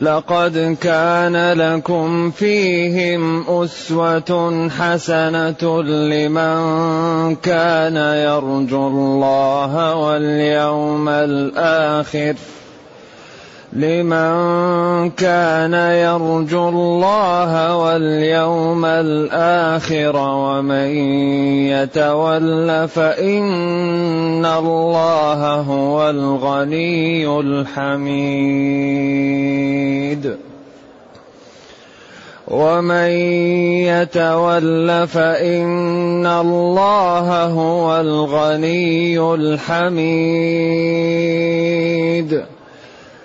لقد كان لكم فيهم أسوة حسنة لمن كان يرجو الله واليوم الآخر. لمن كان يرجو الله واليوم الآخر ومن يتول فإن الله هو الغني الحميد. ومن يتول فإن الله هو الغني الحميد.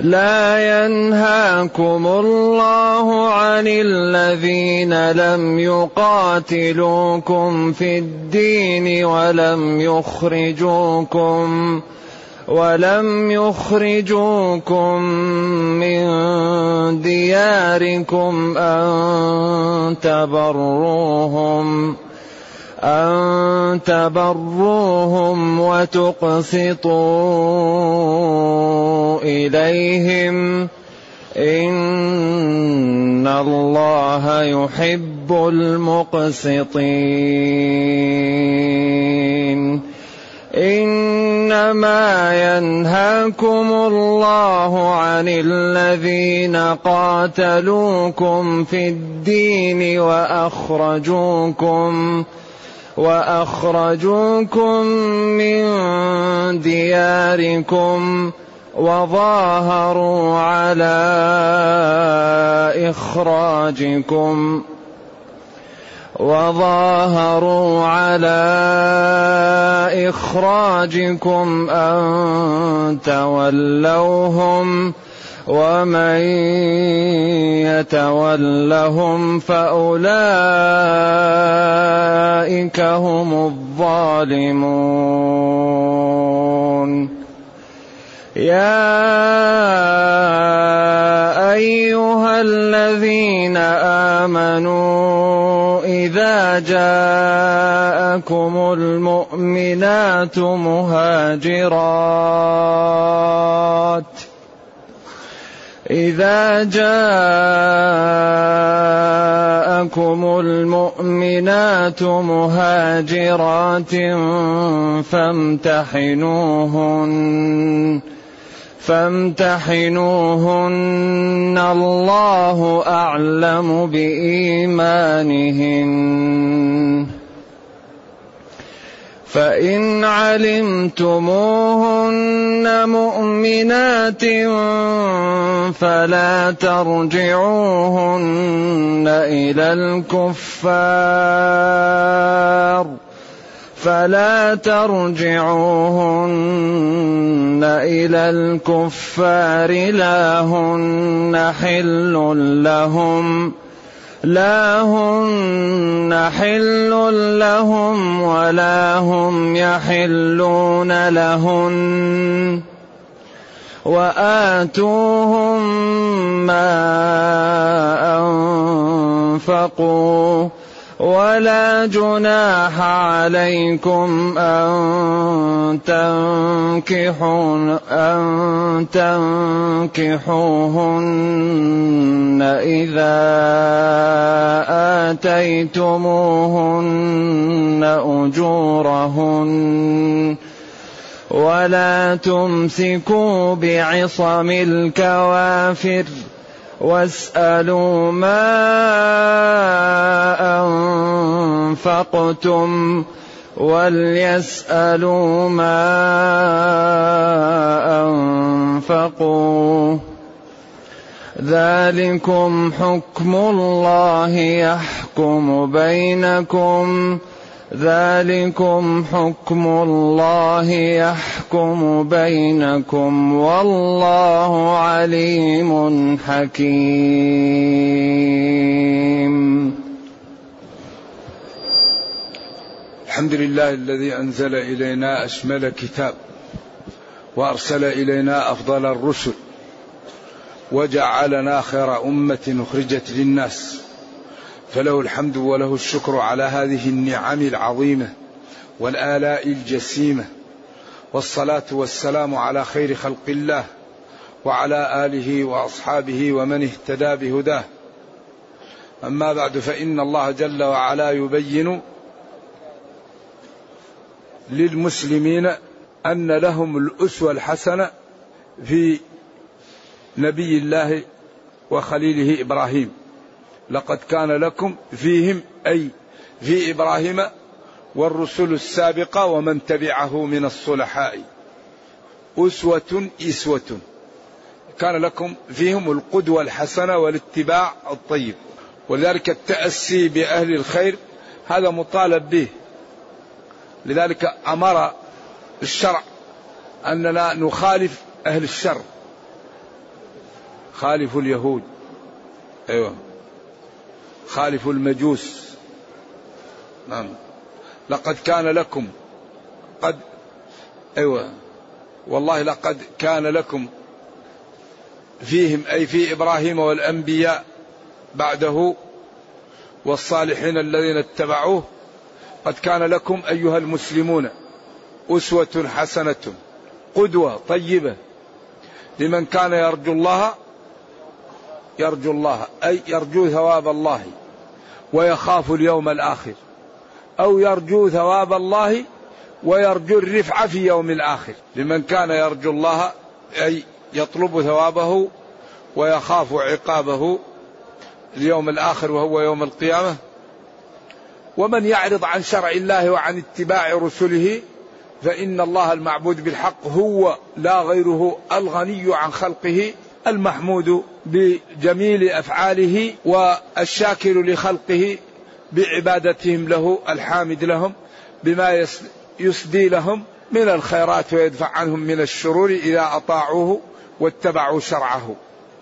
لا ينهاكم الله عن الذين لم يقاتلوكم في الدين ولم يخرجوكم ولم يخرجوكم من دياركم أن تبروهم أن تبروهم وتقسطوا إليهم. إن الله يحب المقسطين. إنما ينهاكم الله عن الذين قاتلوكم في الدين وأخرجوكم وأخرجوكم من دياركم وظاهروا على إخراجكم وظاهروا على إخراجكم أن تولوهم ومن يتولهم فأولئك هم الظالمون. يا أيها الذين آمنوا إذا جاءكم المؤمنات مهاجرات إذا جاءكم المؤمنات مهاجرات فامتحنوهن فامتحنوهن. الله أعلم بإيمانهن. فإن علمتموهن مؤمنات فلا ترجعوهن إلى الكفار فلا ترجعوهن إلى الكفار لا هن حل لهم لا هن حل لهم ولا هم يحلون لهن وآتوهم ما أنفقوا ولا جناح عليكم أن تنكحون أن تنكحوهن إذا آتيتموهن أجورهن ولا تمسكوا بعصم الكوافر واسألوا ما أنفقتم وليسألوا ما أنفقوا. ذلكم حكم الله يحكم بينكم. ذلكم حكم الله يحكم بينكم والله عليم حكيم. الحمد لله الذي أنزل إلينا أشمل كتاب وأرسل إلينا أفضل الرسل وجعلنا خير أمة أخرجت للناس. فله الحمد وله الشكر على هذه النعم العظيمة والآلاء الجسيمة والصلاة والسلام على خير خلق الله وعلى آله وأصحابه ومن اهتدى بهداه. أما بعد فإن الله جل وعلا يبين للمسلمين أن لهم الأسوة الحسنة في نبي الله وخليله إبراهيم. لقد كان لكم فيهم أي في إبراهيم والرسل السابقة ومن تبعه من الصلحاء. أسوة إسوة. كان لكم فيهم القدوة الحسنة والاتباع الطيب. ولذلك التأسي بأهل الخير هذا مطالب به. لذلك أمر الشرع أننا نخالف أهل الشر. خالفوا اليهود. أيوه. خالفوا المجوس. نعم. لقد كان لكم. قد أيوه. والله لقد كان لكم. فيهم أي في إبراهيم والأنبياء بعده والصالحين الذين اتبعوه. قد كان لكم أيها المسلمون أسوة حسنة قدوة طيبة لمن كان يرجو الله يرجو الله أي يرجو ثواب الله. ويخاف اليوم الآخر أو يرجو ثواب الله ويرجو الرفعه في يوم الآخر. لمن كان يرجو الله أي يطلب ثوابه ويخاف عقابه اليوم الآخر وهو يوم القيامة. ومن يعرض عن شرع الله وعن اتباع رسله فإن الله المعبود بالحق هو لا غيره الغني عن خلقه المحمود بجميل أفعاله والشاكر لخلقه بعبادتهم له الحامد لهم بما يسدي لهم من الخيرات ويدفع عنهم من الشرور إذا أطاعوه واتبعوا شرعه.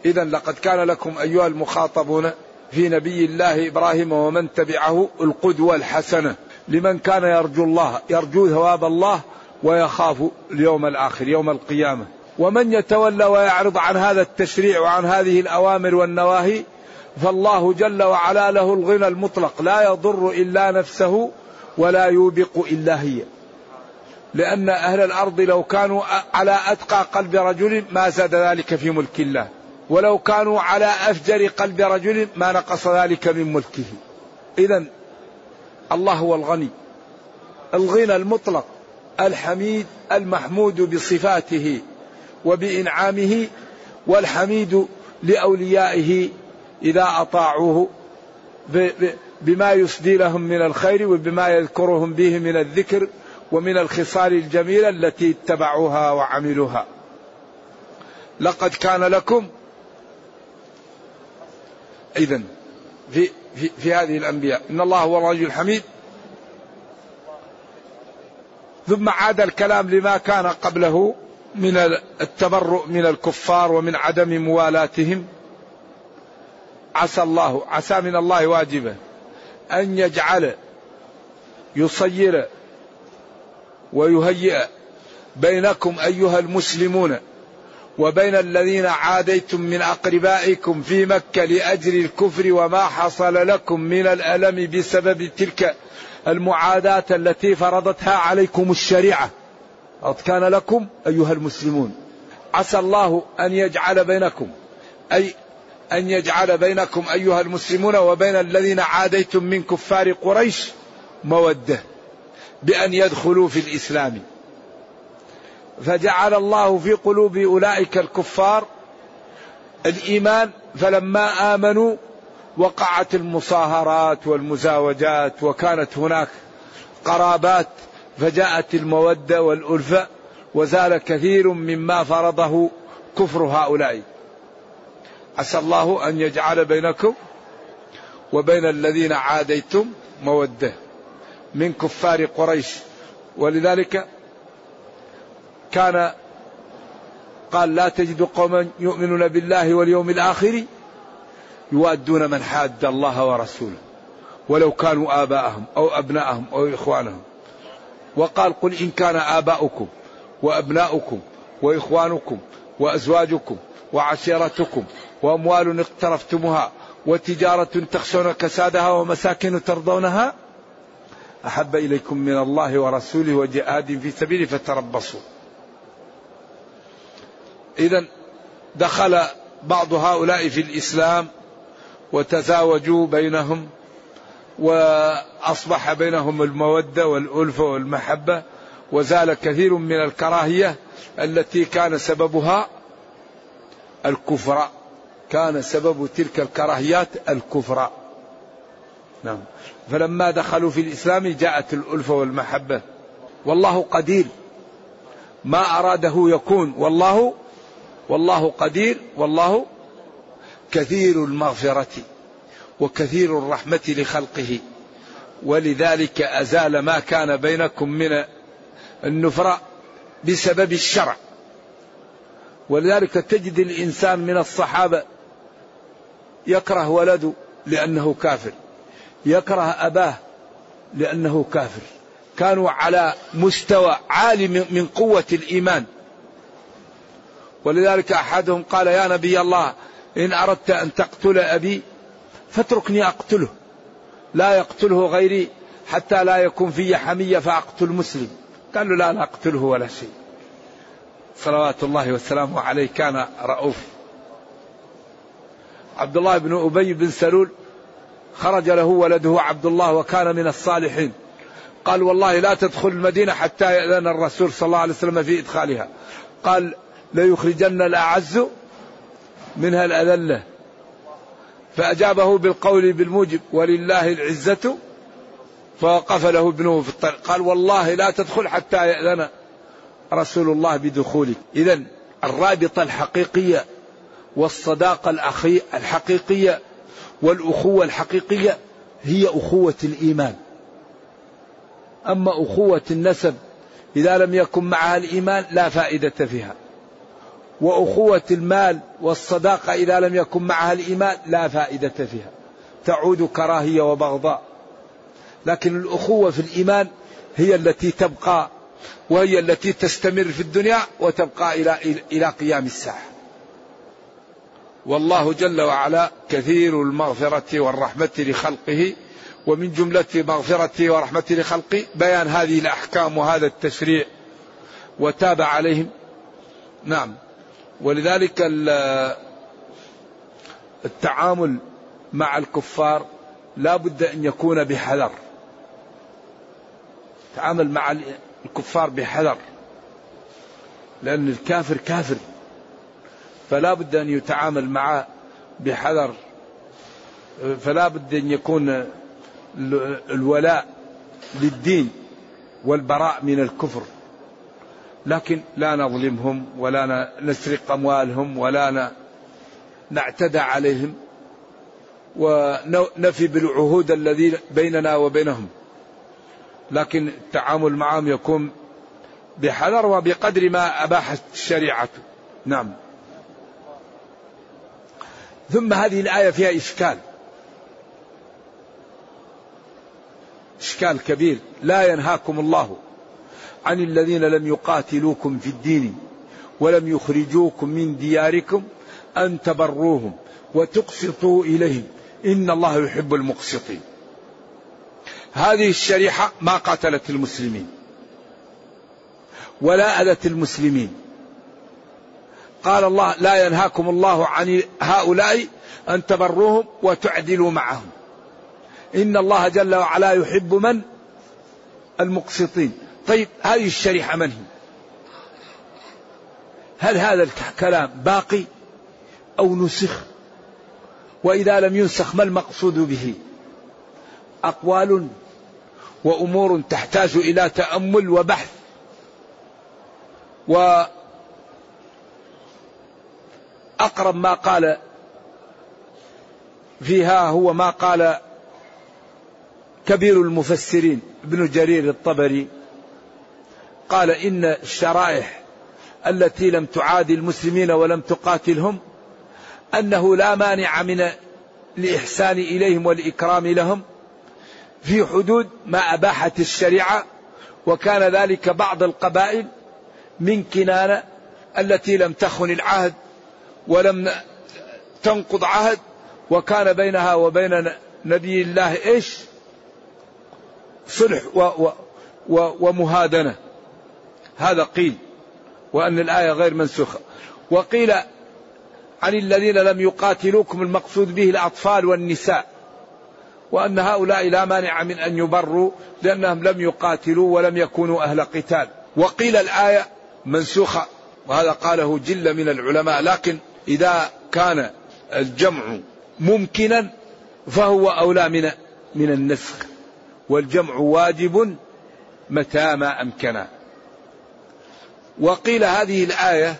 إذا لقد كان لكم أيها المخاطبون في نبي الله إبراهيم ومن تبعه القدوة الحسنة. لمن كان يرجو الله يرجو ثواب الله ويخاف اليوم الآخر يوم القيامة. ومن يتولى ويعرض عن هذا التشريع وعن هذه الأوامر والنواهي فالله جل وعلا له الغنى المطلق لا يضر إلا نفسه ولا يوبق إلا هي لأن أهل الأرض لو كانوا على أتقى قلب رجل ما زاد ذلك في ملك الله ولو كانوا على أفجر قلب رجل ما نقص ذلك من ملكه. اذا الله هو الغني. الغنى المطلق الحميد المحمود بصفاته وبإنعامه والحميد لأوليائه إذا أطاعوه بما يسدي لهم من الخير وبما يذكرهم به من الذكر ومن الخصال الجميلة التي اتبعوها وعملوها. لقد كان لكم إذا في, في, في هذه الأنبياء إن الله هو الرجل الحميد ثم عاد الكلام لما كان قبله من التبرؤ من الكفار ومن عدم موالاتهم عسى الله عسى من الله واجبة أن يجعل يصير ويهيئ بينكم أيها المسلمون وبين الذين عاديتم من أقربائكم في مكة لأجل الكفر وما حصل لكم من الألم بسبب تلك المعاداة التي فرضتها عليكم الشريعة. قد كان لكم أيها المسلمون عسى الله أن يجعل بينكم أي أن يجعل بينكم أيها المسلمون وبين الذين عاديتم من كفار قريش مودة بأن يدخلوا في الإسلام. فجعل الله في قلوب أولئك الكفار الإيمان فلما آمنوا وقعت المصاهرات والمزاوجات وكانت هناك قرابات فجاءت المودة والألفة وزال كثير مما فرضه كفر هؤلاء. عسى الله أن يجعل بينكم وبين الذين عاديتم مودة من كفار قريش. ولذلك كان قال لا تجد قوما يؤمنون بالله واليوم الآخر يوادون من حاد الله ورسوله ولو كانوا آباءهم أو أبناءهم أو إخوانهم. وقال قل إن كان آباؤكم وأبناؤكم وإخوانكم وأزواجكم وعشيرتكم وأموال اقترفتموها وتجارة تخشون كسادها ومساكن ترضونها أحب إليكم من الله ورسوله وجهاد في سبيله فتربصوا. إذا دخل بعض هؤلاء في الإسلام وتزاوجوا بينهم وأصبح بينهم المودة والألفة والمحبة وزال كثير من الكراهية التي كان سببها الكفر. كان سبب تلك الكراهيات الكفر. نعم. فلما دخلوا في الإسلام جاءت الألفة والمحبة. والله قدير. ما أراده يكون. والله والله قدير. والله كثير المغفرة. وكثير الرحمة لخلقه. ولذلك أزال ما كان بينكم من النفرة بسبب الشرع. ولذلك تجد الإنسان من الصحابة يكره ولده لأنه كافر. يكره أباه لأنه كافر. كانوا على مستوى عالي من قوة الإيمان. ولذلك أحدهم قال يا نبي الله إن أردت أن تقتل أبي فاتركني أقتله. لا يقتله غيري حتى لا يكون في حمية فأقتل مسلم قال له لا لا أقتله ولا شيء. صلوات الله وسلامه عليه كان رؤوف. عبد الله بن أبي بن سلول خرج له ولده عبد الله وكان من الصالحين. قال والله لا تدخل المدينة حتى يأذن الرسول صلى الله عليه وسلم في إدخالها. قال ليخرجن الأعز منها الأذلة فأجابه بالقول بالموجب ولله العزة فوقف له ابنه في الطريق. قال والله لا تدخل حتى يأذن رسول الله بدخولك. إذا الرابطة الحقيقية والصداقة الأخي الحقيقية والأخوة الحقيقية هي أخوة الإيمان. أما أخوة النسب إذا لم يكن معها الإيمان لا فائدة فيها. وأخوة المال والصداقة إذا لم يكن معها الإيمان لا فائدة فيها. تعود كراهية وبغضاء. لكن الأخوة في الإيمان هي التي تبقى وهي التي تستمر في الدنيا وتبقى إلى إلى قيام الساعة. والله جل وعلا كثير المغفرة والرحمة لخلقه ومن جملة مغفرته ورحمته لخلقه بيان هذه الأحكام وهذا التشريع. وتاب عليهم. نعم. ولذلك التعامل مع الكفار لا بد أن يكون بحذر. تعامل مع الكفار بحذر. لأن الكافر كافر. فلا بد أن يتعامل معه بحذر. فلا بد أن يكون الولاء للدين والبراء من الكفر. لكن لا نظلمهم ولا نسرق أموالهم ولا نعتدى عليهم ونفي بالعهود الذي بيننا وبينهم. لكن التعامل معهم يكون بحذر وبقدر ما أباحت الشريعة. نعم. ثم هذه الآية فيها إشكال. إشكال كبير. لا ينهاكم الله. عن الذين لم يقاتلوكم في الدين ولم يخرجوكم من دياركم أن تبروهم وتقسطوا إليهم. إن الله يحب المقسطين. هذه الشريحة ما قاتلت المسلمين. ولا أذت المسلمين. قال الله لا ينهاكم الله عن هؤلاء أن تبروهم وتعدلوا معهم. إن الله جل وعلا يحب من؟ المقسطين. طيب هذه الشريحة من هي؟ هل هذا الكلام باقي أو نسخ؟ وإذا لم ينسخ ما المقصود به؟ أقوال وأمور تحتاج إلى تأمل وبحث. وأقرب ما قال فيها هو ما قال كبير المفسرين ابن جرير الطبري. قال إن الشرائح التي لم تعادي المسلمين ولم تقاتلهم أنه لا مانع من الإحسان إليهم والإكرام لهم في حدود ما أباحت الشريعة وكان ذلك بعض القبائل من كنانة التي لم تخن العهد ولم تنقض عهد وكان بينها وبين نبي الله إيش؟ صلح و و و ومهادنة هذا قيل وأن الآية غير منسوخة. وقيل عن الذين لم يقاتلوكم المقصود به الأطفال والنساء وأن هؤلاء لا مانع من أن يبروا لأنهم لم يقاتلوا ولم يكونوا أهل قتال. وقيل الآية منسوخة وهذا قاله جل من العلماء. لكن إذا كان الجمع ممكنا فهو أولى من من النسخ والجمع واجب متى ما أمكن. وقيل هذه الآية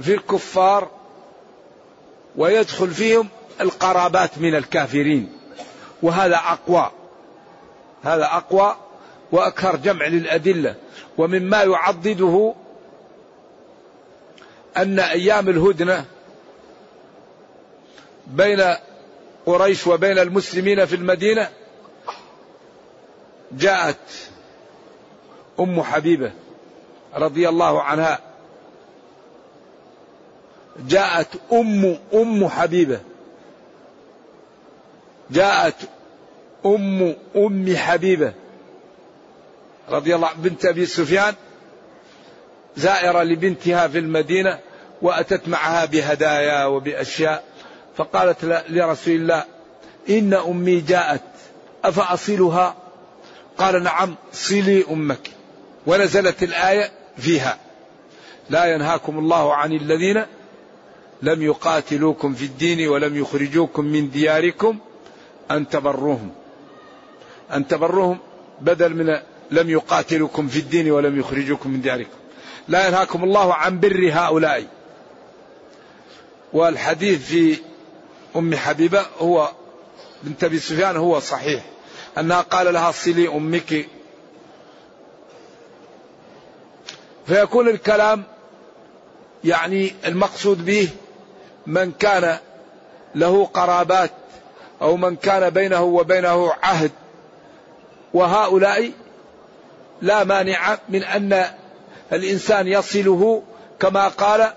في الكفار ويدخل فيهم القرابات من الكافرين. وهذا أقوى. هذا أقوى وأكثر جمع للأدلة. ومما يعضده أن أيام الهدنة بين قريش وبين المسلمين في المدينة جاءت أم حبيبة رضي الله عنها. جاءت أم أم حبيبة. جاءت أم أم حبيبة رضي الله بنت أبي سفيان زائرة لبنتها في المدينة وأتت معها بهدايا وبأشياء. فقالت لرسول الله إن أمي جاءت أفأصلها؟ قال نعم صلي أمك. ونزلت الآية فيها. لا ينهاكم الله عن الذين لم يقاتلوكم في الدين ولم يخرجوكم من دياركم أن تبروهم. أن تبروهم بدل من لم يقاتلوكم في الدين ولم يخرجوكم من دياركم. لا ينهاكم الله عن بر هؤلاء. والحديث في أم حبيبة هو بنت أبي سفيان هو صحيح. أنها قال لها صلي أمك فيكون الكلام يعني المقصود به من كان له قرابات أو من كان بينه وبينه عهد. وهؤلاء لا مانع من أن الإنسان يصله كما قال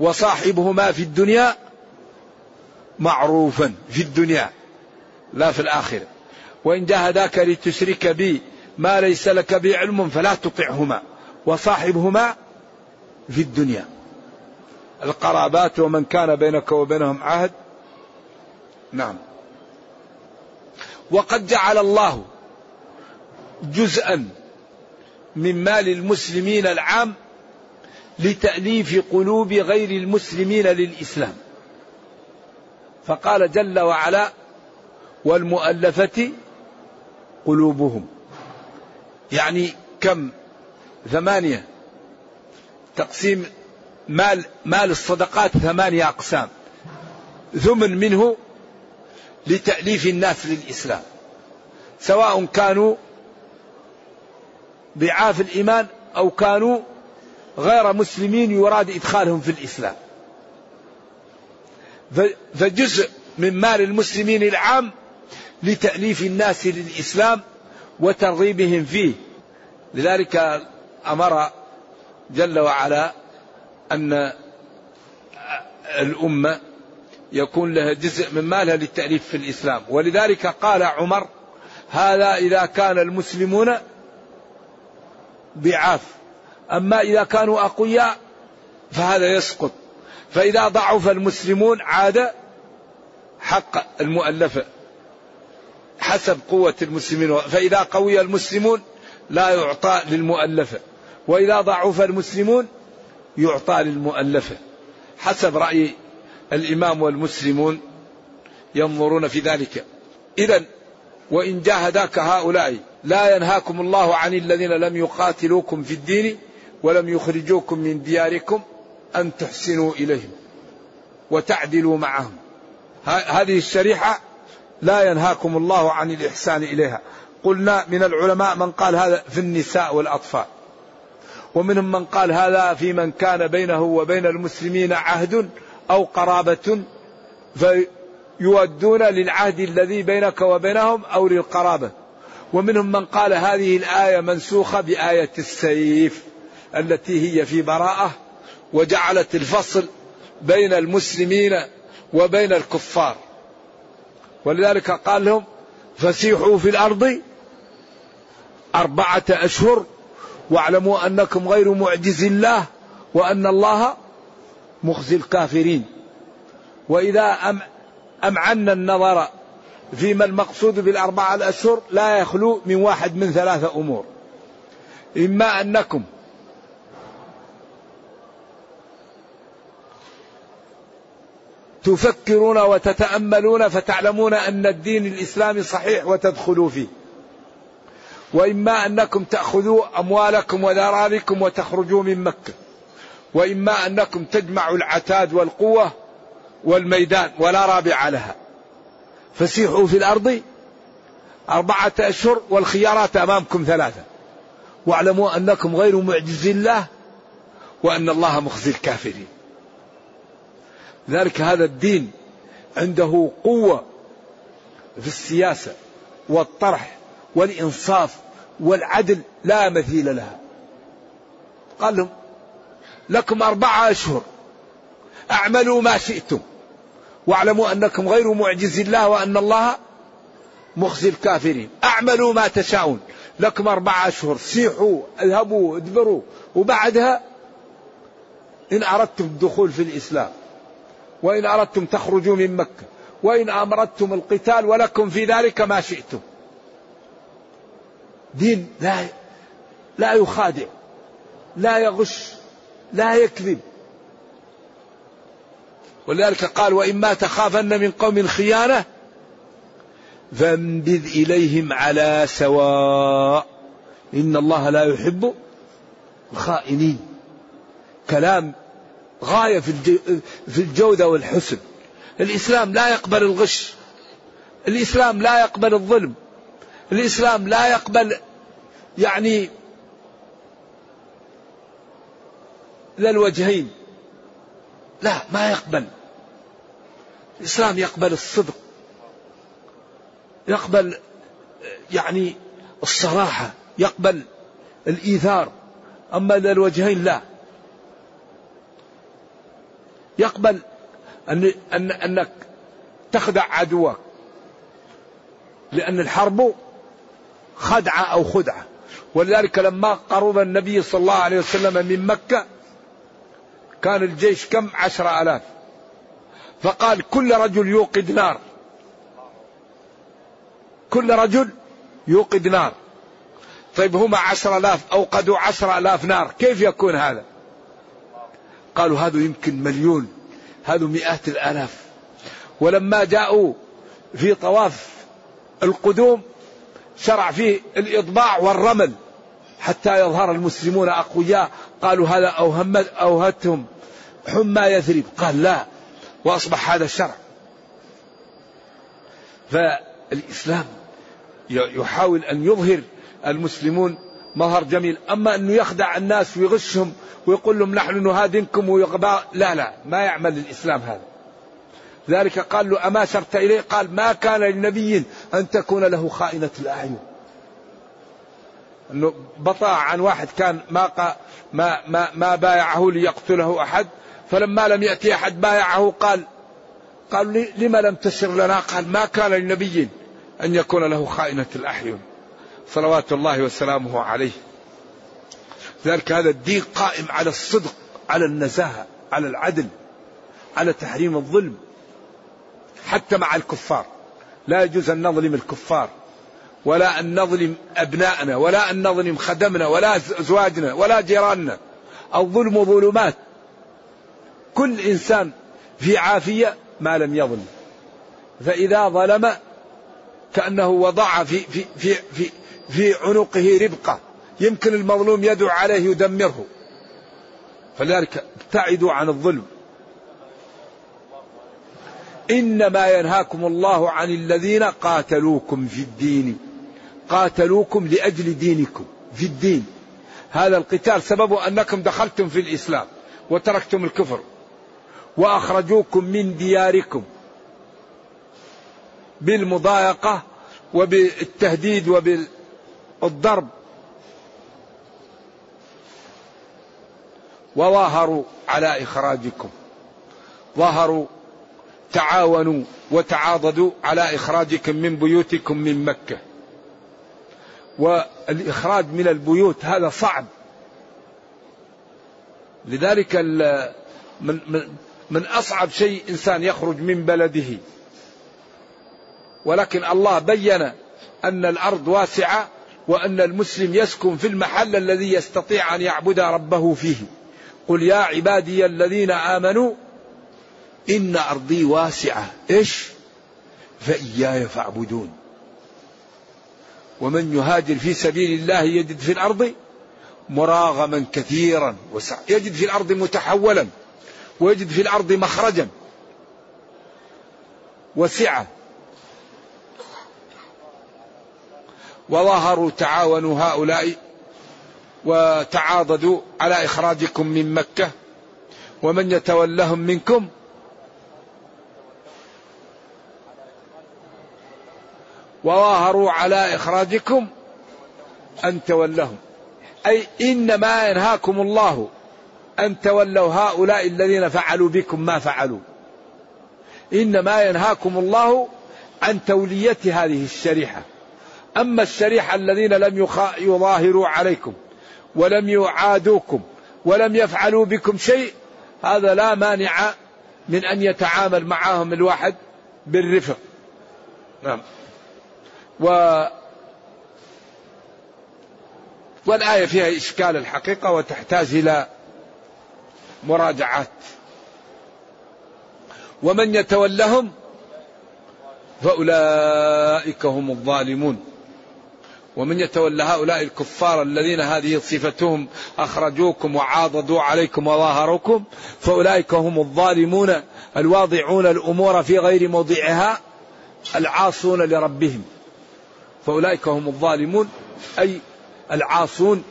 وصاحبهما في الدنيا معروفا في الدنيا لا في الآخرة. وإن جاهداك لتشرك بي ما ليس لك به علم فلا تطعهما وصاحبهما في الدنيا. القرابات ومن كان بينك وبينهم عهد. نعم. وقد جعل الله جزءا من مال المسلمين العام لتأليف قلوب غير المسلمين للإسلام. فقال جل وعلا والمؤلفة قلوبهم. يعني كم؟ ثمانية. تقسيم مال مال الصدقات ثمانية أقسام. ثمن منه لتأليف الناس للإسلام. سواء كانوا ضعاف الإيمان أو كانوا غير مسلمين يراد إدخالهم في الإسلام. فجزء من مال المسلمين العام لتأليف الناس للإسلام وترغيبهم فيه. لذلك أمر جل وعلا أن الأمة يكون لها جزء من مالها للتأليف في الإسلام. ولذلك قال عمر هذا إذا كان المسلمون ضعاف. أما إذا كانوا أقوياء فهذا يسقط. فإذا ضعف المسلمون عاد حق المؤلفة. حسب قوة المسلمين. فإذا قوي المسلمون لا يعطى للمؤلفة وإذا ضعف المسلمون يعطى للمؤلفة حسب رأي الإمام والمسلمون ينظرون في ذلك. إذا وإن جاهداك هؤلاء لا ينهاكم الله عن الذين لم يقاتلوكم في الدين ولم يخرجوكم من دياركم أن تحسنوا إليهم وتعدلوا معهم. هذه الشريحة لا ينهاكم الله عن الإحسان إليها. قلنا من العلماء من قال هذا في النساء والأطفال. ومنهم من قال هذا في من كان بينه وبين المسلمين عهد أو قرابة فيودون للعهد الذي بينك وبينهم أو للقرابة. ومنهم من قال هذه الآية منسوخة بآية السيف التي هي في براءة وجعلت الفصل بين المسلمين وبين الكفار. ولذلك قال لهم فسيحوا في الأرض أربعة أشهر واعلموا أنكم غير معجز الله وأن الله مخزي الكافرين. وإذا أم أمعنا النظر فيما المقصود بالأربعة الأشهر لا يخلو من واحد من ثلاثة أمور. إما أنكم تفكرون وتتأملون فتعلمون أن الدين الإسلامي صحيح وتدخلوا فيه. وإما أنكم تأخذوا أموالكم وذراريكم وتخرجوا من مكة. وإما أنكم تجمعوا العتاد والقوة والميدان ولا رابع لها. فسيحوا في الأرض أربعة أشهر والخيارات أمامكم ثلاثة. واعلموا أنكم غير معجز الله وأن الله مخزي الكافرين. ذلك هذا الدين عنده قوة في السياسة والطرح والإنصاف والعدل لا مثيل لها. قال لهم لكم أربعة أشهر أعملوا ما شئتم واعلموا أنكم غير معجز الله وأن الله مخزي الكافرين. أعملوا ما تشاءون لكم أربعة أشهر سيحوا اذهبوا ادبروا وبعدها إن أردتم الدخول في الإسلام وإن أردتم تخرجوا من مكة وإن أمرتم القتال ولكم في ذلك ما شئتم. دين لا لا يخادع لا يغش لا يكذب. ولذلك قال وإما تخافن من قوم خيانة فانبذ إليهم على سواء. إن الله لا يحب الخائنين. كلام غاية في الجودة والحسن. الإسلام لا يقبل الغش. الإسلام لا يقبل الظلم. الإسلام لا يقبل يعني ذا الوجهين. لا ما يقبل. الإسلام يقبل الصدق. يقبل يعني الصراحة. يقبل الإيثار. أما ذا الوجهين لا. يقبل أن أن أنك تخدع عدوك. لأن الحرب خدعة أو خدعة. ولذلك لما قرب النبي صلى الله عليه وسلم من مكة كان الجيش كم؟ عشر ألاف. فقال كل رجل يوقد نار. كل رجل يوقد نار. طيب هما عشر ألاف أوقدوا عشر ألاف نار. كيف يكون هذا؟ قالوا هذا يمكن مليون هذا مئات الآلاف. ولما جاءوا في طواف القدوم شرع فيه الإطباع والرمل حتى يظهر المسلمون أقوياء قالوا هذا أوهم أوهتهم. حمى يثرب. قال لا وأصبح هذا الشرع. فالإسلام يحاول أن يظهر المسلمون مظهر جميل. أما أنه يخدع الناس ويغشهم ويقول لهم نحن نهادنكم ويقبع لا لا ما يعمل الإسلام هذا. ذلك قال له أما شرت إليه؟ قال ما كان لنبي أن تكون له خائنة الأعين. أنه بطاع عن واحد كان ما ما ما, ما بايعه ليقتله أحد فلما لم يأتي أحد بايعه قال قال لما لم تسر لنا؟ قال ما كان لنبي أن يكون له خائنة الأحيان صلوات الله وسلامه عليه. ذلك هذا الدين قائم على الصدق على النزاهة على العدل على تحريم الظلم حتى مع الكفار. لا يجوز أن نظلم الكفار ولا أن نظلم أبناءنا ولا أن نظلم خدمنا ولا أزواجنا ولا جيراننا. الظلم ظلمات. كل إنسان في عافية ما لم يظلم. فإذا ظلم كأنه وضع في في في في, في عنقه ربقة. يمكن المظلوم يدعو عليه يدمره. فلذلك ابتعدوا عن الظلم. إنما ينهاكم الله عن الذين قاتلوكم في الدين. قاتلوكم لأجل دينكم في الدين. هذا القتال سببه أنكم دخلتم في الإسلام وتركتم الكفر. وأخرجوكم من دياركم بالمضايقة وبالتهديد وبالضرب. وظاهروا على إخراجكم. ظاهروا تعاونوا وتعاضدوا على إخراجكم من بيوتكم من مكة. والإخراج من البيوت هذا صعب. لذلك من, من, من أصعب شيء إنسان يخرج من بلده. ولكن الله بين أن الأرض واسعة وأن المسلم يسكن في المحل الذي يستطيع أن يعبد ربه فيه. قل يا عبادي الذين آمنوا إن أرضي واسعة. إيش؟ فإياي فاعبدون. ومن يهاجر في سبيل الله يجد في الأرض مراغما كثيرا. وسع يجد في الأرض متحولا. ويجد في الأرض مخرجا. وسعة. وظهروا تعاونوا هؤلاء وتعاضدوا على إخراجكم من مكة ومن يتولهم منكم. وظاهروا على إخراجكم أن تولهم. أي إنما ينهاكم الله أن تولوا هؤلاء الذين فعلوا بكم ما فعلوا. إنما ينهاكم الله عن تولية هذه الشريحة. أما الشريحة الذين لم يظاهروا عليكم ولم يعادوكم ولم يفعلوا بكم شيء هذا لا مانع من أن يتعامل معهم الواحد بالرفق. نعم. و والآية فيها إشكال الحقيقة وتحتاج إلى مراجعات. ومن يتولهم فأولئك هم الظالمون. ومن يتولى هؤلاء الكفار الذين هذه صفتهم أخرجوكم وعاضدوا عليكم وظاهروكم فأولئك هم الظالمون الواضعون الأمور في غير موضعها العاصون لربهم. فأولئك هم الظالمون أي العاصون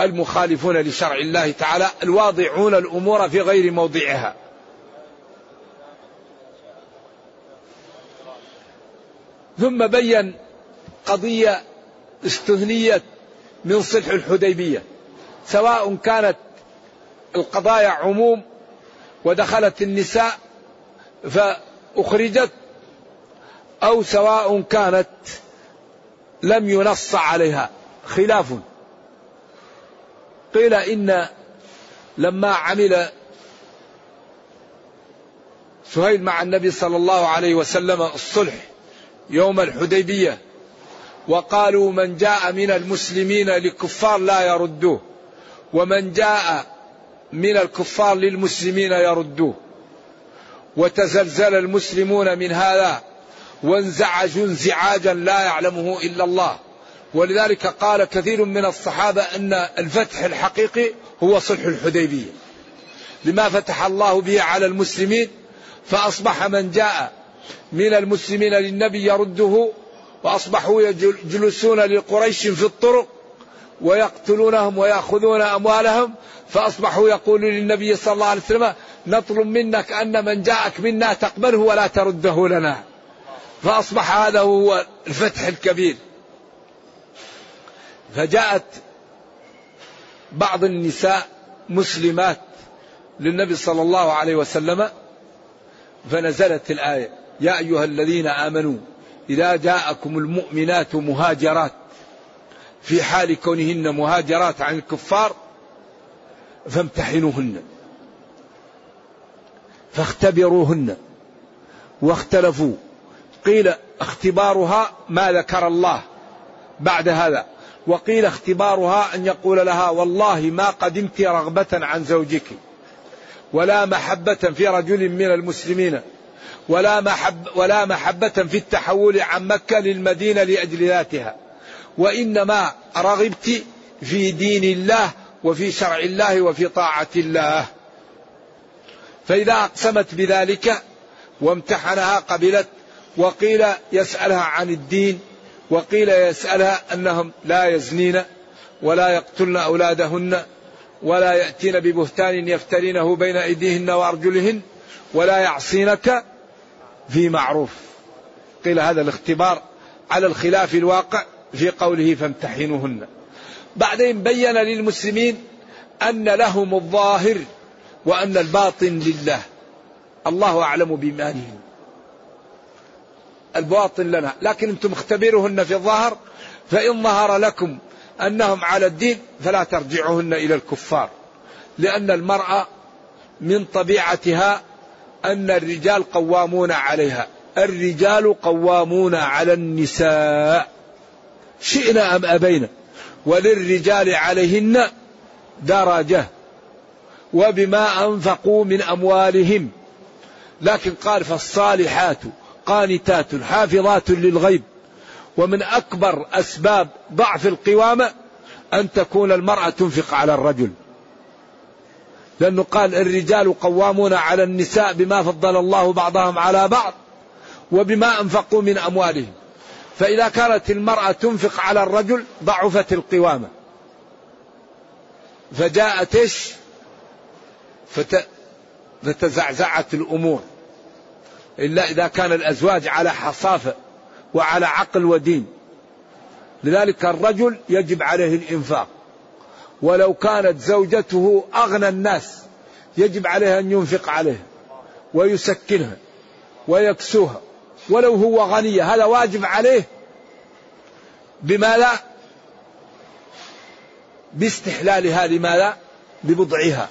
المخالفون لشرع الله تعالى الواضعون الأمور في غير موضعها. ثم بين قضية استثنيت من صلح الحديبية سواء كانت القضايا عموم ودخلت النساء فأخرجت أو سواء كانت لم ينص عليها. خلاف. قيل إن لما عمل سهيل مع النبي صلى الله عليه وسلم الصلح يوم الحديبية وقالوا من جاء من المسلمين للكفار لا يردوه ومن جاء من الكفار للمسلمين يردوه. وتزلزل المسلمون من هذا وانزعجوا انزعاجا لا يعلمه إلا الله. ولذلك قال كثير من الصحابة إن الفتح الحقيقي هو صلح الحديبية. لما فتح الله به على المسلمين فأصبح من جاء من المسلمين للنبي يرده وأصبحوا يجلسون لقريش في الطرق ويقتلونهم ويأخذون أموالهم فأصبحوا يقولون للنبي صلى الله عليه وسلم نطلب منك أن من جاءك منا تقبله ولا ترده لنا. فأصبح هذا هو الفتح الكبير. فجاءت بعض النساء مسلمات للنبي صلى الله عليه وسلم فنزلت الآية يا أيها الذين آمنوا إذا جاءكم المؤمنات مهاجرات في حال كونهن مهاجرات عن الكفار فامتحنوهن. فاختبروهن. واختلفوا. قيل اختبارها ما ذكر الله بعد هذا. وقيل اختبارها أن يقول لها والله ما قدمت رغبة عن زوجك ولا محبة في رجل من المسلمين. ولا محب ولا محبة في التحول عن مكة للمدينة لأجل ذاتها. وإنما رغبت في دين الله وفي شرع الله وفي طاعة الله. فإذا أقسمت بذلك وامتحنها قبلت وقيل يسألها عن الدين وقيل يسألها أنهم لا يزنين ولا يقتلن أولادهن ولا يأتين ببهتان يفترينه بين أيديهن وأرجلهن ولا يعصينك في معروف. قيل هذا الاختبار على الخلاف الواقع في قوله فامتحنوهن. بعدين بين للمسلمين أن لهم الظاهر وأن الباطن لله. الله أعلم بإيمانهم الباطن لنا. لكن أنتم اختبروهن في الظاهر فإن ظهر لكم أنهم على الدين فلا ترجعوهن إلى الكفار. لأن المرأة من طبيعتها أن الرجال قوامون عليها. الرجال قوامون على النساء. شئنا أم أبينا؟ وللرجال عليهن درجة. وبما أنفقوا من أموالهم. لكن قال فالصالحات قانتات حافظات للغيب. ومن أكبر أسباب ضعف القوامة أن تكون المرأة تنفق على الرجل. لأنه قال الرجال قوامون على النساء بما فضل الله بعضهم على بعض وبما أنفقوا من أموالهم. فإذا كانت المرأة تنفق على الرجل ضعفت القوامة. فجاءت إيش؟ فت... فتزعزعت الأمور. إلا إذا كان الأزواج على حصافة وعلى عقل ودين. لذلك الرجل يجب عليه الإنفاق. ولو كانت زوجته أغنى الناس يجب عليه أن ينفق عليها ويسكنها ويكسوها ولو هو غنية هذا واجب عليه بما لا باستحلالها لما لا ببضعها.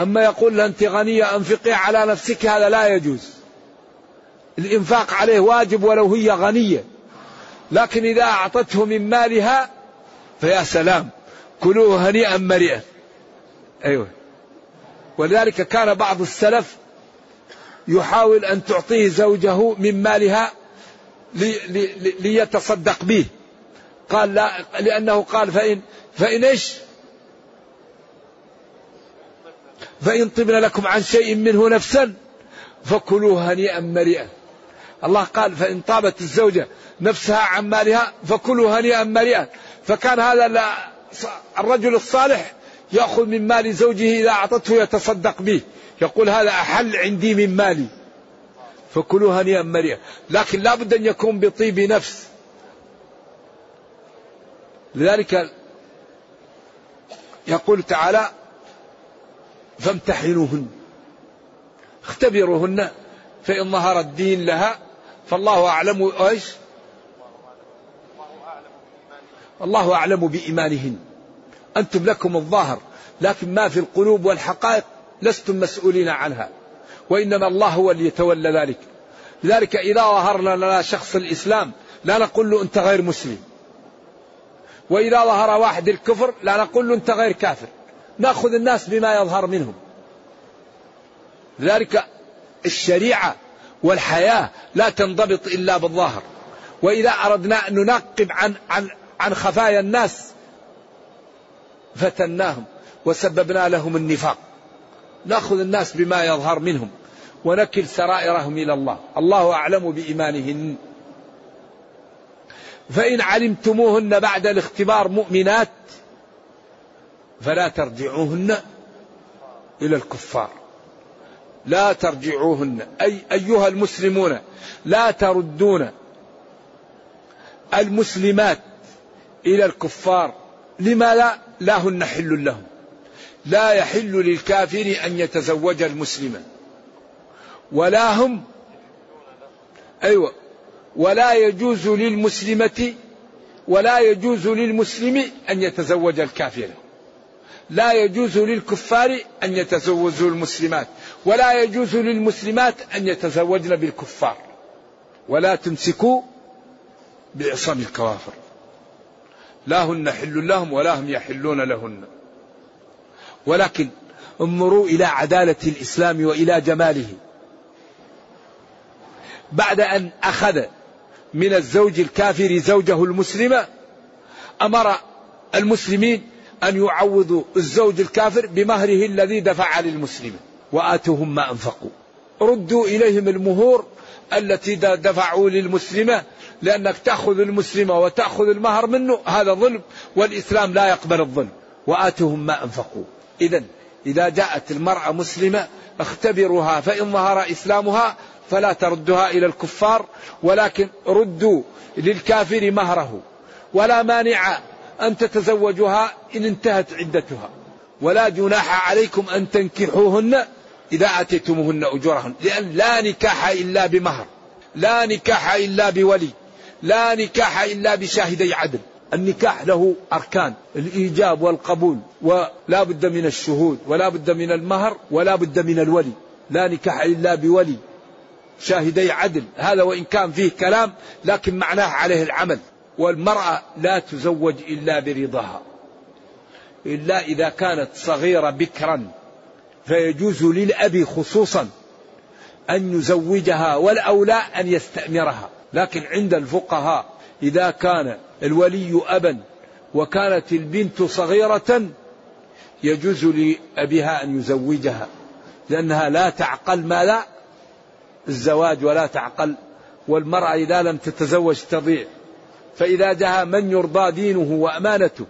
أما يقول أنت غنية أنفقي على نفسك هذا لا يجوز. الإنفاق عليه واجب ولو هي غنية لكن إذا أعطته من مالها فيا سلام. كلوه هنيئا مريئا أيوة. ولذلك كان بعض السلف يحاول أن تعطيه زوجه من مالها لي لي ليتصدق به. قال لا لأنه قال فإن فإن إيش؟ فإن طبن لكم عن شيء منه نفسا فكلوه هنيئا مريئا الله قال فإن طابت الزوجة نفسها عن مالها فكلوا هنيئا مريئا فكان هذا الرجل الصالح يأخذ من مال زوجه إذا أعطته يتصدق به. يقول هذا أحل عندي من مالي. فكلوا هنيئا مريئا لكن لا بد أن يكون بطيب نفس. لذلك يقول تعالى فامتحنوهن. اختبروهن. فإن ظهر الدين لها فالله أعلم إيش؟ الله أعلم بإيمانهن. أنتم لكم الظاهر لكن ما في القلوب والحقائق لستم مسؤولين عنها. وإنما الله هو اللي يتولى ذلك. لذلك إذا ظهر لنا شخص الإسلام لا نقول له أنت غير مسلم. وإذا ظهر واحد الكفر لا نقول له أنت غير كافر. نأخذ الناس بما يظهر منهم. لذلك الشريعة والحياة لا تنضبط إلا بالظاهر. وإذا أردنا أن ننقب عن, عن, عن خفايا الناس. فتناهم وسببنا لهم النفاق. نأخذ الناس بما يظهر منهم ونكل سرائرهم إلى الله. الله أعلم بإيمانهن. فإن علمتموهن بعد الاختبار مؤمنات فلا ترجعوهن إلى الكفار. لا ترجعوهن. أي أيها المسلمون لا تردون المسلمات إلى الكفار. لما لا؟ لا هن حل لهم. لا يحل للكافر أن يتزوج المسلمه ولا هم أيوه ولا يجوز للمسلمة ولا يجوز للمسلم أن يتزوج الكافر. لا يجوز للكفار أن يتزوجوا المسلمات ولا يجوز للمسلمات أن يتزوجن بالكفار. ولا تمسكوا بعصام الكوافر. لا هن حل لهم ولا هم يحلون لهن. ولكن انظروا إلى عدالة الإسلام وإلى جماله. بعد أن أخذ من الزوج الكافر زوجه المسلمة أمر المسلمين أن يعوضوا الزوج الكافر بمهره الذي دفع للمسلمة وآتوهم ما أنفقوا. ردوا إليهم المهور التي دفعوا للمسلمة لأنك تأخذ المسلمة وتأخذ المهر منه هذا ظلم والإسلام لا يقبل الظلم. وآتهم ما أنفقوا. إذا إذا جاءت المرأة مسلمة اختبروها فإن ظهر إسلامها فلا تردها إلى الكفار ولكن ردوا للكافر مهره. ولا مانع أن تتزوجها إن انتهت عدتها. ولا جناح عليكم أن تنكحوهن إذا آتيتموهن أجورهن لأن لا نكاح إلا بمهر لا نكاح إلا بولي. لا نكاح إلا بشاهدي عدل. النكاح له أركان. الإيجاب والقبول. ولا بد من الشهود. ولا بد من المهر. ولا بد من الولي. لا نكاح إلا بولي. شاهدي عدل. هذا وإن كان فيه كلام لكن معناه عليه العمل. والمرأة لا تزوج إلا برضاها. إلا إذا كانت صغيرة بكرا. فيجوز للأب خصوصا أن يزوجها والأولى أن يستأمرها. لكن عند الفقهاء إذا كان الولي أبا وكانت البنت صغيرة يجوز لأبيها أن يزوجها لأنها لا تعقل ما لا الزواج ولا تعقل والمرأة إذا لم تتزوج تضيع. فإذا جاء من يرضى دينه وأمانته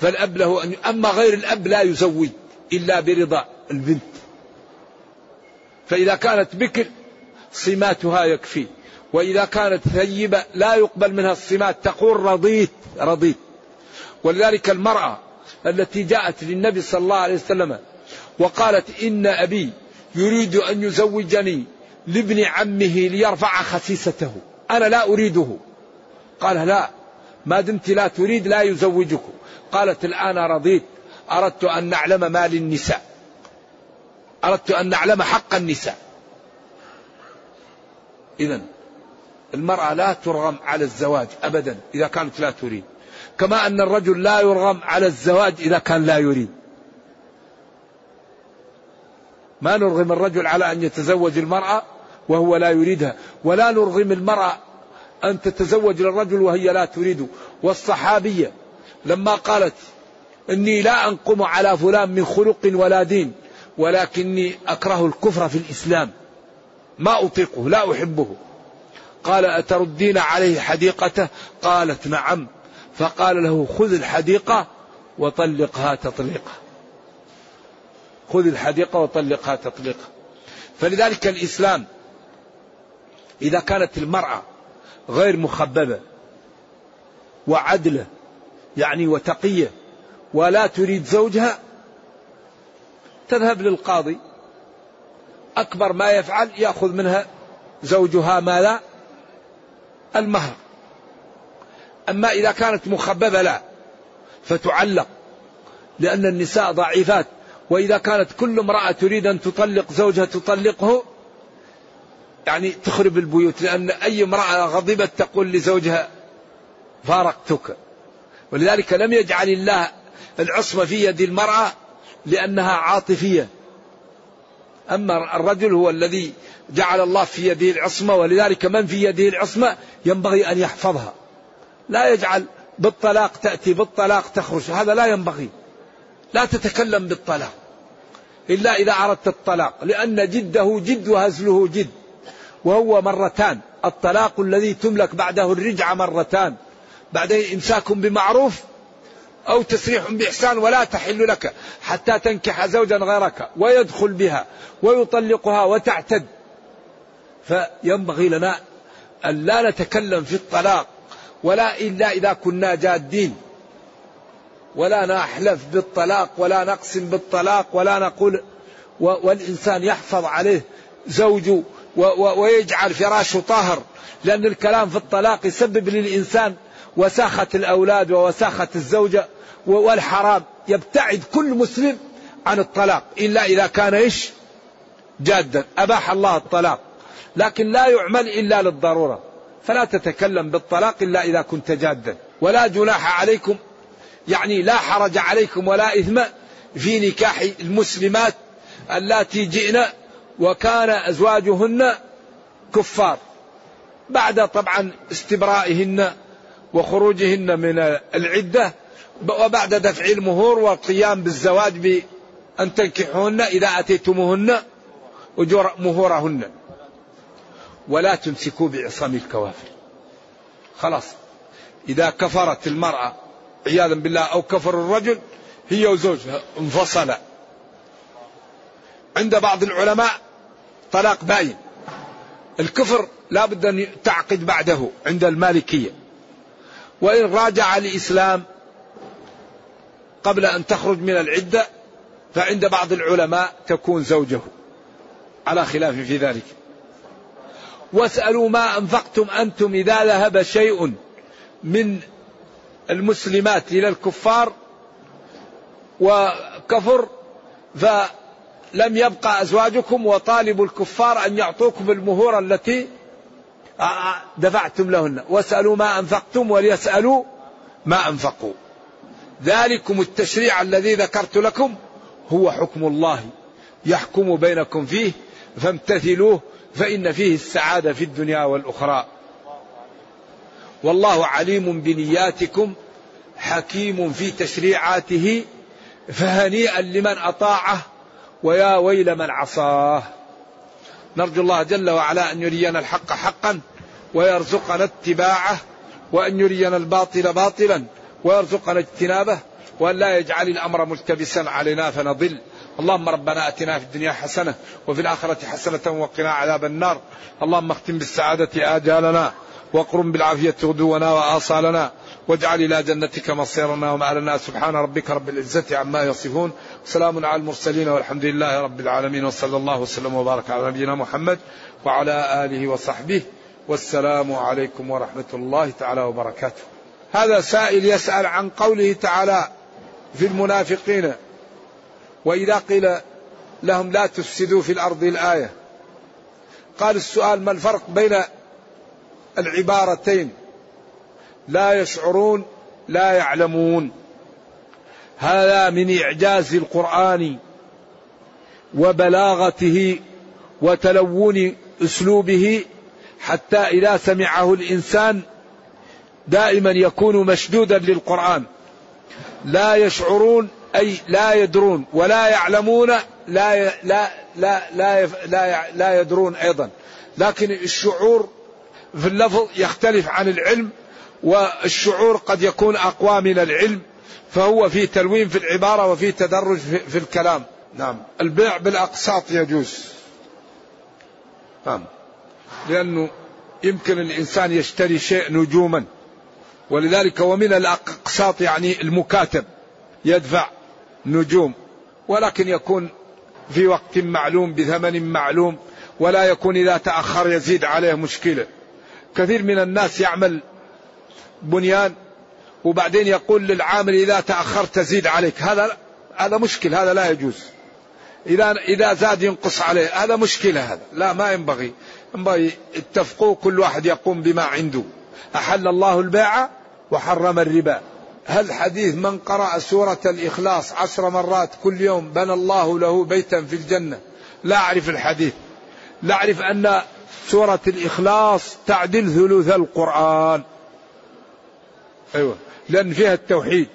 فالأب له أن أما غير الأب لا يزوج إلا برضا البنت. فإذا كانت بكر صماتها يكفي. وإذا كانت ثيبة لا يقبل منها الصمات تقول رضيت رضيت. ولذلك المرأة التي جاءت للنبي صلى الله عليه وسلم وقالت إن أبي يريد أن يزوجني لابن عمه ليرفع خسيسته. أنا لا أريده. قال لا ما دمت لا تريد لا يزوجك. قالت الآن رضيت أردت أن نعلم ما للنساء أردت أن نعلم حق النساء. إذا المرأة لا ترغم على الزواج أبدا إذا كانت لا تريد. كما أن الرجل لا يرغم على الزواج إذا كان لا يريد. ما نرغم الرجل على أن يتزوج المرأة وهو لا يريدها ولا نرغم المرأة أن تتزوج الرجل وهي لا تريده والصحابية لما قالت إني لا أنقم على فلان من خلق ولا دين ولكني أكره الكفر في الإسلام. ما أطيقه لا أحبه. قال أتردين عليه حديقته؟ قالت نعم. فقال له خذ الحديقة وطلقها تطليقا. خذ الحديقة وطلقها تطليقا. فلذلك الإسلام إذا كانت المرأة غير مخببة وعدلة يعني وتقية ولا تريد زوجها تذهب للقاضي أكبر ما يفعل يأخذ منها زوجها ما لا المهر. أما إذا كانت مخببة لا فتعلق لأن النساء ضعيفات. وإذا كانت كل امرأة تريد أن تطلق زوجها تطلقه يعني تخرب البيوت لأن أي امرأة غضبت تقول لزوجها فارقتك. ولذلك لم يجعل الله العصمة في يد المرأة لأنها عاطفية. أما الرجل هو الذي جعل الله في يده العصمة ولذلك من في يده العصمة؟ ينبغي أن يحفظها. لا يجعل بالطلاق تأتي بالطلاق تخرج هذا لا ينبغي. لا تتكلم بالطلاق. إلا إذا أردت الطلاق لأن جده جد وهزله جد. وهو مرتان. الطلاق الذي تملك بعده الرجعة مرتان. بعدين إمساك بمعروف أو تسريح بإحسان ولا تحل لك حتى تنكح زوجا غيرك ويدخل بها ويطلقها وتعتد. فينبغي لنا أن لا نتكلم في الطلاق ولا إلا إذا كنا جادين. ولا نحلف بالطلاق ولا نقسم بالطلاق ولا نقول والإنسان يحفظ عليه زوجه ويجعل فراشه طاهر. لأن الكلام في الطلاق يسبب للإنسان وساخة الأولاد ووساخة الزوجة والحرام. يبتعد كل مسلم عن الطلاق إلا إذا كان إيش؟ جادا. أباح الله الطلاق. لكن لا يعمل إلا للضرورة. فلا تتكلم بالطلاق إلا إذا كنت جادا. ولا جناح عليكم. يعني لا حرج عليكم ولا إثم في نكاح المسلمات اللاتي جئن وكان أزواجهن كفار. بعد طبعا استبرائهن وخروجهن من العدة وبعد دفع المهور والقيام بالزواج بأن تنكحوهن إذا أتيتموهن أجور مهورهن. ولا تمسكوا بعصام الكوافر. خلاص. إذا كفرت المرأة عياذا بالله أو كفر الرجل هي وزوجها انفصلا عند بعض العلماء طلاق باين. الكفر لا بد أن تعقد بعده عند المالكية. وإن راجع الإسلام قبل أن تخرج من العدة فعند بعض العلماء تكون زوجه. على خلاف في ذلك. واسألوا ما أنفقتم أنتم إذا ذهب شيء من المسلمات إلى الكفار وكفر فلم يبقى أزواجكم وطالبوا الكفار أن يعطوكم المهور التي دفعتم لهن. واسألوا ما أنفقتم وليسألوا ما أنفقوا. ذلكم التشريع الذي ذكرت لكم هو حكم الله. يحكم بينكم فيه فامتثلوه فإن فيه السعادة في الدنيا والأخرى. والله عليم بنياتكم حكيم في تشريعاته فهنيئا لمن أطاعه ويا ويل من عصاه. نرجو الله جل وعلا أن يرينا الحق حقا ويرزقنا اتباعه وأن يرينا الباطل باطلا ويرزقنا اجتنابه وأن لا يجعل الأمر ملتبسا علينا فنضل. اللهم ربنا آتنا في الدنيا حسنة وفي الآخرة حسنة وقنا عذاب النار. اللهم اختم بالسعادة آجالنا واقرم بالعافية غدونا وآصالنا. واجعل إلى جنتك مصيرنا ومآلنا سبحان ربك رب العزة عما يصفون. سلام على المرسلين والحمد لله رب العالمين. وصلى الله وسلم وبارك على نبينا محمد وعلى آله وصحبه. والسلام عليكم ورحمة الله تعالى وبركاته. هذا سائل يسأل عن قوله تعالى في المنافقين وإذا قيل لهم لا تفسدوا في الأرض الآية. قال السؤال ما الفرق بين العبارتين؟ لا يشعرون لا يعلمون. هذا من إعجاز القرآن وبلاغته وتلون أسلوبه حتى إذا سمعه الإنسان دائما يكون مشدودا للقرآن. لا يشعرون أي لا يدرون ولا يعلمون لا لا لا لا لا, لا يدرون أيضا. لكن الشعور في اللفظ يختلف عن العلم والشعور قد يكون أقوى من العلم فهو في تلوين في العبارة وفي تدرج في الكلام. نعم. البيع بالأقساط يجوز. نعم. لأنه يمكن الإنسان يشتري شيء نجوما. ولذلك ومن الأقساط يعني المكاتب يدفع نجوم. ولكن يكون في وقت معلوم بثمن معلوم ولا يكون إذا تأخر يزيد عليه مشكلة. كثير من الناس يعمل بنيان وبعدين يقول للعامل إذا تأخرت تزيد عليك. هذا هذا مشكل هذا لا يجوز. إذا إذا زاد ينقص عليه هذا مشكلة هذا. لا ما ينبغي. ينبغي اتفقوا كل واحد يقوم بما عنده. أحل الله البيع وحرم الربا. هل حديث من قرأ سورة الإخلاص عشر مرات كل يوم بنى الله له بيتا في الجنة. لا أعرف الحديث. لا أعرف أن سورة الإخلاص تعدل ثلث القرآن. أيوة. لأن فيها التوحيد.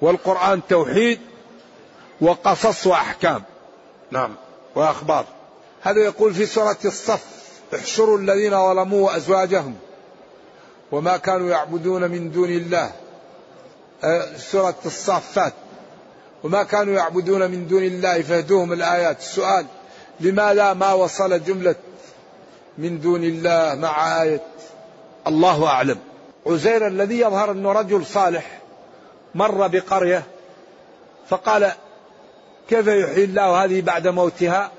والقرآن توحيد وقصص وأحكام. نعم. وأخبار. هذا يقول في سورة الصف احشروا الذين ظلموا وأزواجهم وما كانوا يعبدون من دون الله. آه، سورة الصافات وما كانوا يعبدون من دون الله. فهدوهم الآيات. السؤال لماذا ما وصل جملة من دون الله مع آية؟ الله أعلم. عزير الذي يظهر أنه رجل صالح مر بقرية فقال كيف يحيي الله هذه بعد موتها؟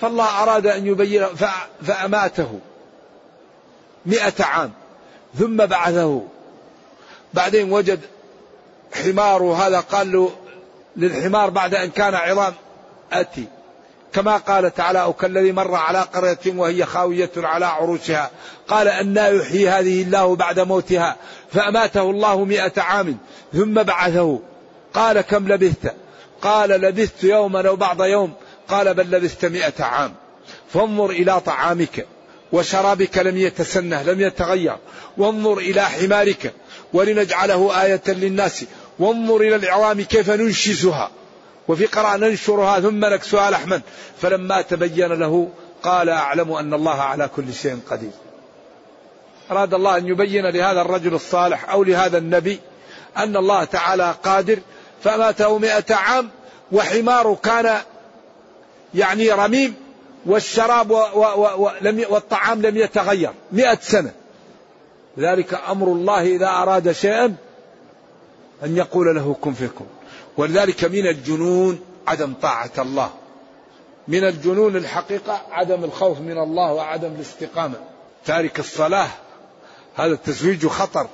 فالله أراد أن يبين فأماته مئة عام ثم بعثه. بعدين وجد حمار هذا قال له للحمار بعد أن كان عظام أتي. كما قال تعالى أو كالذي مر على قرية وهي خاوية على عروشها. قال أن يحيي هذه الله بعد موتها فأماته الله مئة عام ثم بعثه. قال كم لبثت؟ قال لبثت يوما أو بعض يوم. قال بل لبثت مئة عام. فانظر إلى طعامك وشرابك لم يتسنه لم يتغير. وانظر إلى حمارك ولنجعله آية للناس. وانظر إلى العظام كيف ننشزها. وفي قراءة ننشرها ثم نكسوها لحما فلما تبين له قال أعلم أن الله على كل شيء قدير. أراد الله أن يبين لهذا الرجل الصالح أو لهذا النبي أن الله تعالى قادر. فماته مئة عام وحماره كان يعني رميم والشراب و و و والطعام لم يتغير. مئة سنة. ذلك أمر الله إذا أراد شيئا أن يقول له كن فيكون ولذلك من الجنون عدم طاعة الله. من الجنون الحقيقة عدم الخوف من الله وعدم الاستقامة. تارك الصلاة هذا التزويج خطر.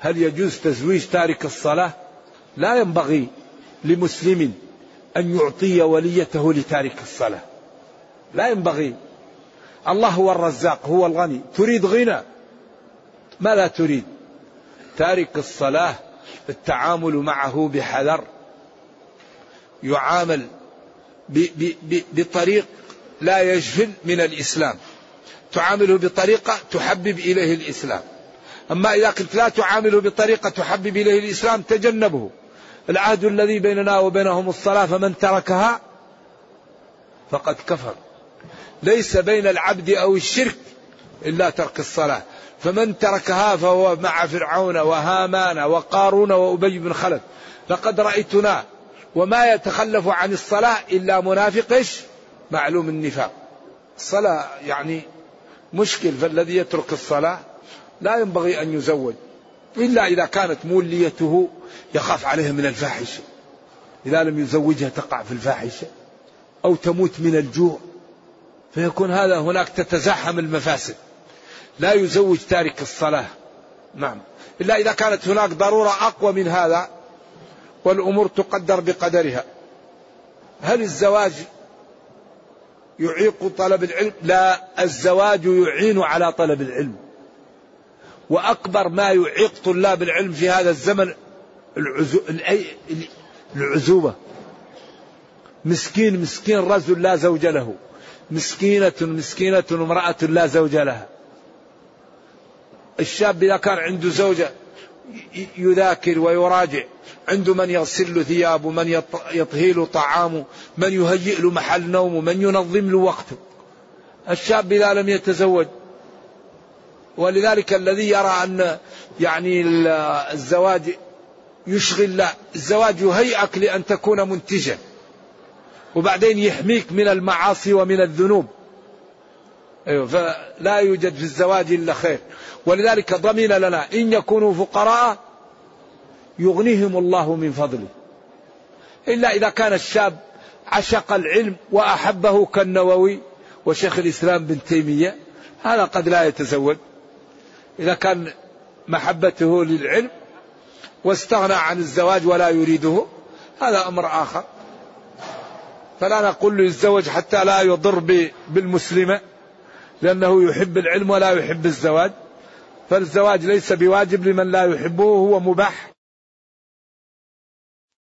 هل يجوز تزويج تارك الصلاة؟ لا ينبغي لمسلم أن يعطي وليته لتارك الصلاة. لا ينبغي. الله هو الرزاق هو الغني. تريد غنى؟ ما لا تريد. تارك الصلاة التعامل معه بحذر. يعامل بطريق لا يجفل من الإسلام. تعامله بطريقة تحبب إليه الإسلام. أما إذا كنت لا تعامله بطريقة تحبب إليه الإسلام تجنبه. العهد الذي بيننا وبينهم الصلاة فمن تركها فقد كفر. ليس بين العبد أو الشرك إلا ترك الصلاة. فمن تركها فهو مع فرعون وهامان وقارون وأبي بن خلف. لقد رأيتنا وما يتخلف عن الصلاة إلا منافق معلوم النفاق. الصلاة يعني مشكل فالذي يترك الصلاة لا ينبغي أن يزوج. إلا إذا كانت موليته يخاف عليها من الفاحشة. إذا لم يزوجها تقع في الفاحشة أو تموت من الجوع. فيكون هذا هناك تتزاحم المفاسد. لا يزوج تارك الصلاة. نعم. إلا إذا كانت هناك ضرورة أقوى من هذا والأمور تقدر بقدرها. هل الزواج يعيق طلب العلم؟ لا الزواج يعين على طلب العلم. وأكبر ما يعيق طلاب العلم في هذا الزمن العزو... العزوبة. مسكين مسكين رجل لا زوج له. مسكينة مسكينة امرأة لا زوج لها. الشاب إذا كان عنده زوجة يذاكر ويراجع عنده من يغسل له ثيابه من يطهي له طعامه من يهيئ له محل نومه من ينظم له وقته. الشاب إذا لم يتزوج ولذلك الذي يرى أن يعني الزواج يشغل لا الزواج يهيئك لأن تكون منتجا. وبعدين يحميك من المعاصي ومن الذنوب. أيوة فلا يوجد في الزواج إلا خير. ولذلك ضمن لنا إن يكونوا فقراء يغنيهم الله من فضله. إلا إذا كان الشاب عشق العلم وأحبه كالنووي وشيخ الإسلام بن تيمية هذا قد لا يتزوج. إذا كان محبته للعلم واستغنى عن الزواج ولا يريده هذا أمر آخر. فلا نقول له يتزوج حتى لا يضر بالمسلمة لأنه يحب العلم ولا يحب الزواج. فالزواج ليس بواجب لمن لا يحبه هو مباح.